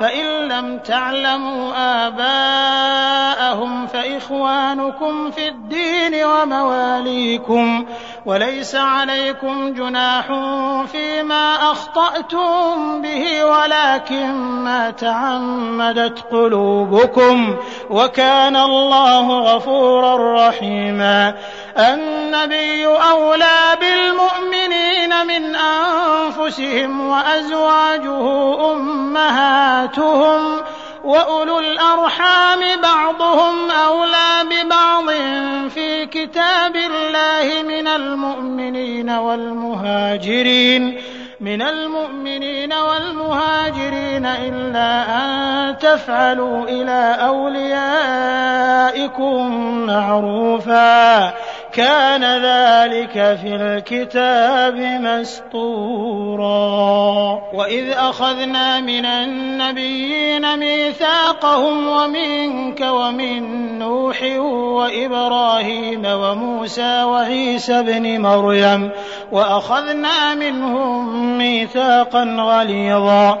فإن لم تعلموا آباءهم فإخوانكم في الدين ومواليكم وليس عليكم جناح فيما أخطأتم به ولكن ما تعمدت قلوبكم. وكان الله غفورا رحيما. النبي أولى بالمؤمنين من أنفسهم وأزواجه أمهاتهم وأولو الأرحام بعضهم أولى ببعض في كتاب الله من المؤمنين والمهاجرين من المؤمنين والمهاجرين إلا أن تفعلوا إلى أوليائكم معروفا كان ذلك في الكتاب مسطورا وإذ أخذنا من النبيين ميثاقهم ومنك ومن نوح وإبراهيم وموسى وعيسى ابن مريم وأخذنا منهم ميثاقا غليظا.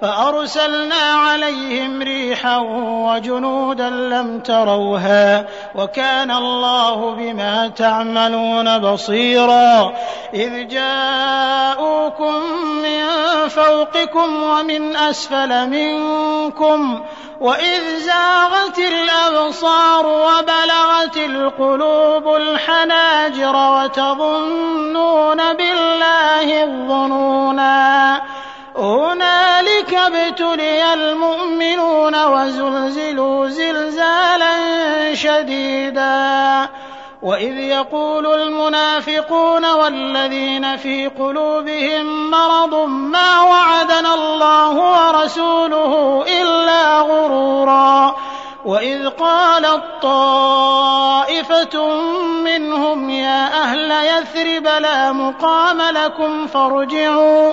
فأرسلنا عليهم ريحا وجنودا لم تروها وكان الله بما تعملون بصيرا إذ جاءوكم من فوقكم ومن أسفل منكم وإذ زاغت الأبصار وبلغت القلوب الحناجر وتظنون بالله الظنونا هنالك ابتلي المؤمنون وزلزلوا زلزالا شديدا. وإذ يقول المنافقون والذين في قلوبهم مرض ما وعدنا الله ورسوله إلا غرورا. وإذ قالت طائفة منهم يا أهل يثرب لا مقام لكم فارجعوا.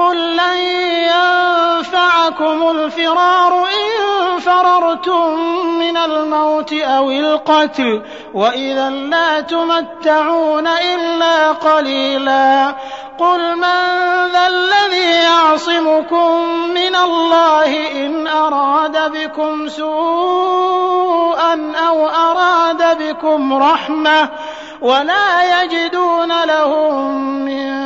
قل لن ينفعكم الفرار إن فررتم من الموت أو القتل وإذا لا تمتعون إلا قليلا. قل من ذا الذي يعصمكم من الله إن أراد بكم سوءا أو أراد بكم رحمة ولا يجدون لهم من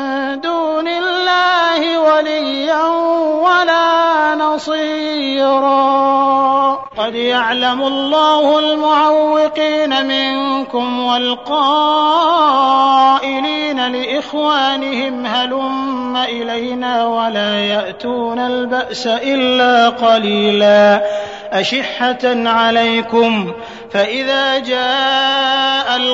الله وليا ولا نصيرا. قد يعلم الله المعوقين منكم والقائلين لإخوانهم هلم إلينا ولا يأتون البأس إلا قليلا. أشحة عليكم فإذا جاء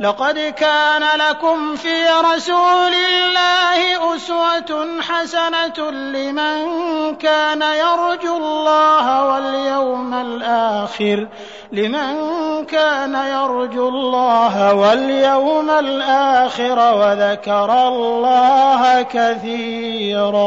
لقد كان لكم في رسول الله أسوة حسنة لمن كان يرجو الله واليوم الآخر لمن كان يرجو الله واليوم الآخر وذكر الله كثيرا.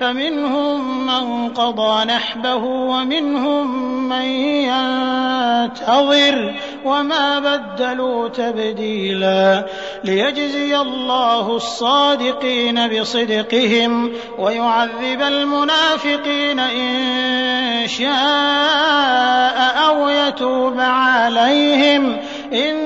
فمنهم من قضى نحبه ومنهم من ينتظر وما بدلوا تبديلا ليجزي الله الصادقين بصدقهم ويعذب المنافقين إن شاء أو يتوب عليهم إن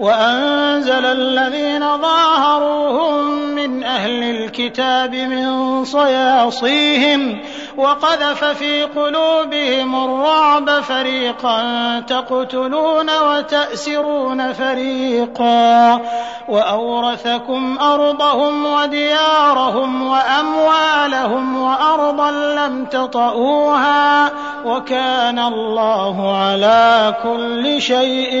وأنزل الذين ظاهروهم من أهل الكتاب من صياصيهم وقذف في قلوبهم الرعب فريقا تقتلون وتأسرون فريقا وأورثكم أرضهم وديارهم وأموالهم وأرضا لم تطئوها وكان الله على كل شيء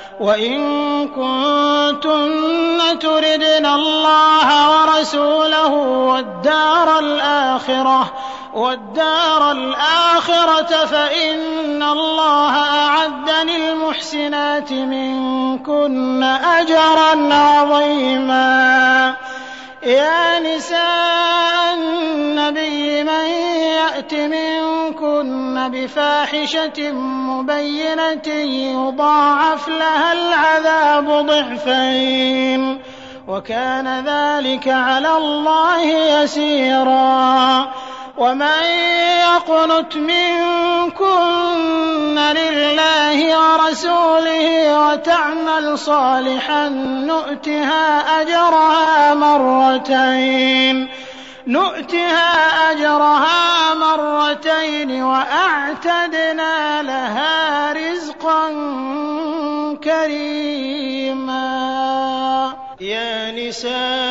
وإن كنتن تردن الله ورسوله والدار الآخرة والدار الآخرة فإن الله أعد للمحسنات منكن أجرا عظيما. يا نساء النبي من يأت منكن بفاحشة مبينة يضاعف لها العذاب ضعفين وكان ذلك على الله يسيرا. ومن يقنت منكن لله ورسوله وتعمل صالحا نؤتها أجرها مرتين نؤتها أجرها مرتين وأعتدنا لها رزقا كريما يا نساء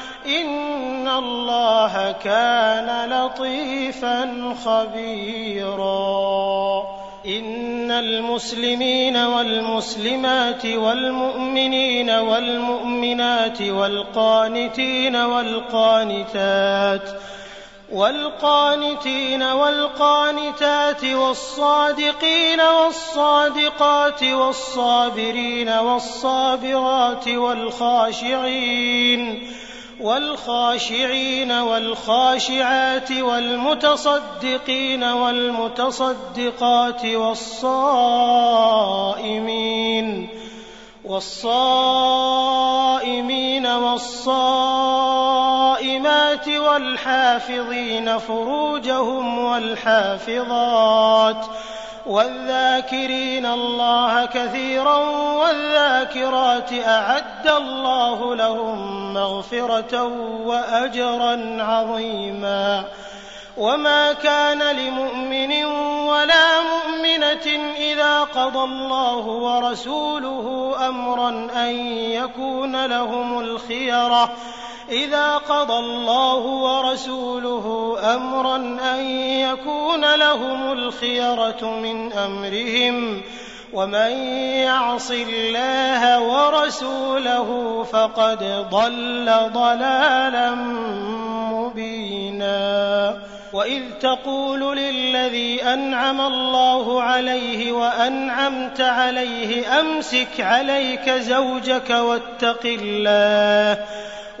إن الله كان لطيفا خبيرا. إن المسلمين والمسلمات والمؤمنين والمؤمنات والقانتين والقانتات والقانتين والقانتات والصادقين والصادقات والصابرين والصابرات والخاشعين والخاشعين والخاشعات والمتصدقين والمتصدقات والصائمين والصائمين والصائمات والحافظين فروجهم والحافظات والذاكرين الله كثيرا والذاكرات أعد الله لهم مغفرة وأجرا عظيما. وما كان لمؤمن ولا مؤمنة إذا قضى الله ورسوله أمرا أن يكون لهم الخيرة. إذا قضى الله ورسوله أمرا أن يكون لهم الخيرة من أمرهم. ومن يعص الله ورسوله فقد ضل ضلالا مبينا. وإذ تقول للذي أنعم الله عليه وأنعمت عليه أمسك عليك زوجك واتق الله.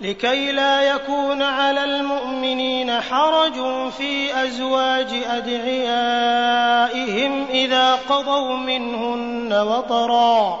لكي لا يكون على المؤمنين حرج في أزواج أدعيائهم إذا قضوا منهن وطرا.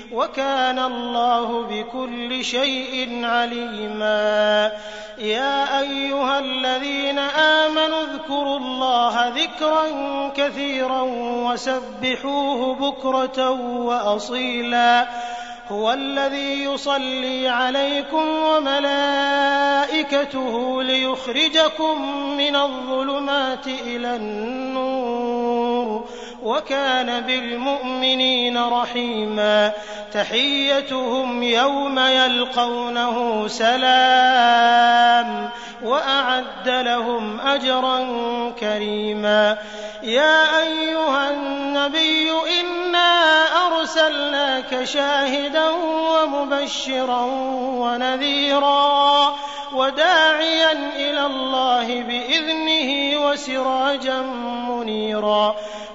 وكان الله بكل شيء عليما. يا أيها الذين آمنوا اذكروا الله ذكرا كثيرا وسبحوه بكرة وأصيلا. هو الذي يصلي عليكم وملائكته ليخرجكم من الظلمات إلى النور. وكان بالمؤمنين رحيما تحيتهم يوم يلقونه سلام وأعد لهم أجرا كريما يا أيها النبي إنا أرسلناك شاهدا ومبشرا ونذيرا وداعيا إلى الله بإذنه وسراجا منيرا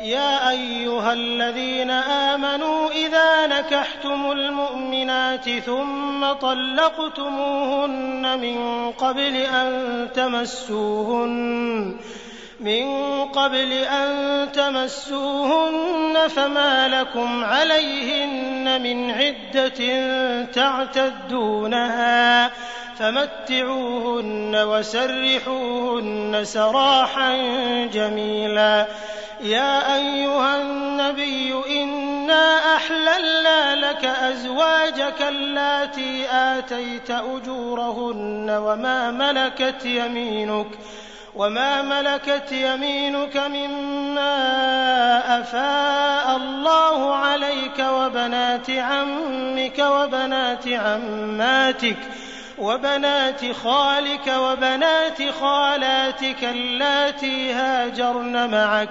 يا أيها الذين آمنوا إذا نكحتم المؤمنات ثم طلقتموهن من قبل أن تمسوهن من قبل أن تمسوهن فما لكم عليهن من عدة تعتدونها فمتعوهن وسرحوهن سراحا جميلا. يا أيها النبي إنا أحللنا لك أزواجك اللاتي آتيت أجورهن وما ملكت يمينك وما ملكت يمينك مما أفاء الله عليك وبنات عمك وبنات عماتك وبنات خالك وبنات خالاتك اللاتي هاجرن معك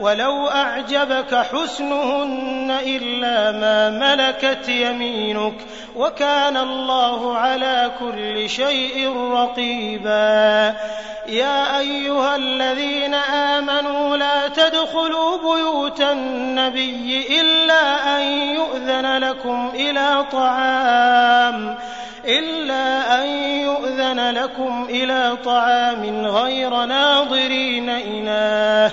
ولو أعجبك حسنهن إلا ما ملكت يمينك وكان الله على كل شيء رقيبا. يا أيها الذين آمنوا لا تدخلوا بيوت النبي إلا أن يؤذن لكم إلى طعام إلا أن يؤذن لكم إلى طعام غير ناظرين إناه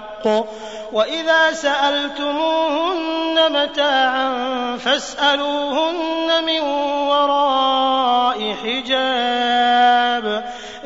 وإذا سألتموهن متاعا فاسألوهن من وراء حجاب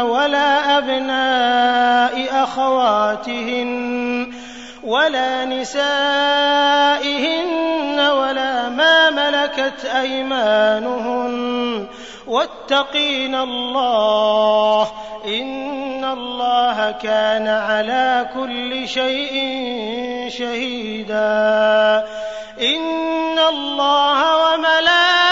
ولا أبناء أخواتهن ولا نسائهن ولا ما ملكت أيمانهن. واتقين الله إن الله كان على كل شيء شهيدا. إن الله وملائكته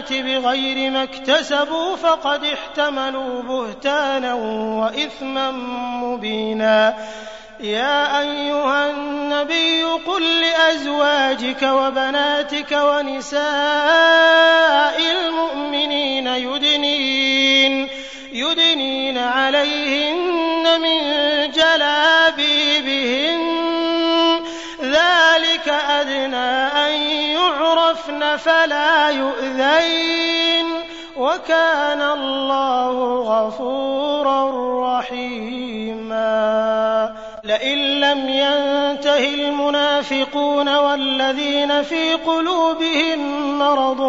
والمؤمنات بغير ما اكتسبوا فقد احتملوا بهتانا وإثما مبينا. يا أيها النبي قل لأزواجك وبناتك ونساء المؤمنين يدنين يدنين عليهن من جلابيبهن. ذلك أدنى يعرفن فلا يؤذين وكان الله غفورا رحيما. لئن لم ينته المنافقون والذين في قلوبهم مرض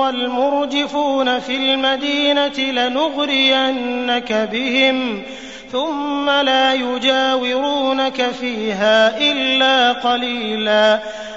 والمرجفون في المدينة لنغرينك بهم ثم لا يجاورونك فيها إلا قليلا.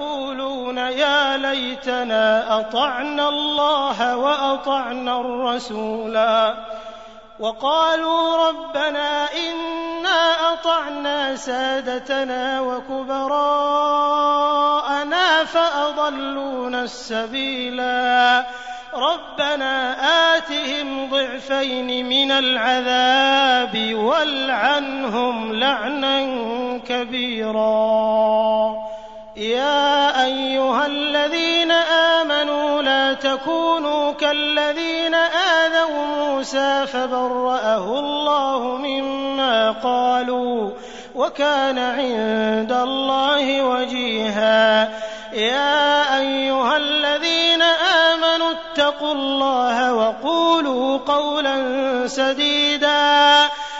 يقولون يا ليتنا أطعنا الله وأطعنا الرسولا. وقالوا ربنا إنا أطعنا سادتنا وكبراءنا فأضلونا السبيلا. ربنا آتهم ضعفين من العذاب والعنهم لعنا كبيرا. تكونوا كالذين آذوا موسى فبرأه الله مما قالوا وكان عند الله وجيها. يا أيها الذين آمنوا اتقوا الله وقولوا قولا سديدا.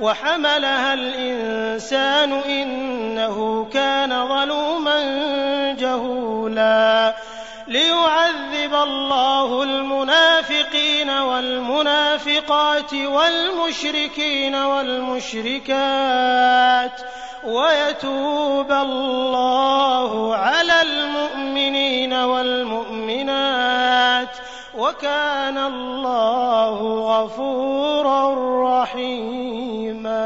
وحملها الإنسان إنه كان ظلوما جهولا ليعذب الله المنافقين والمنافقات والمشركين والمشركات ويتوب الله على المؤمنين والمؤمنات وكان الله غفورا رحيما.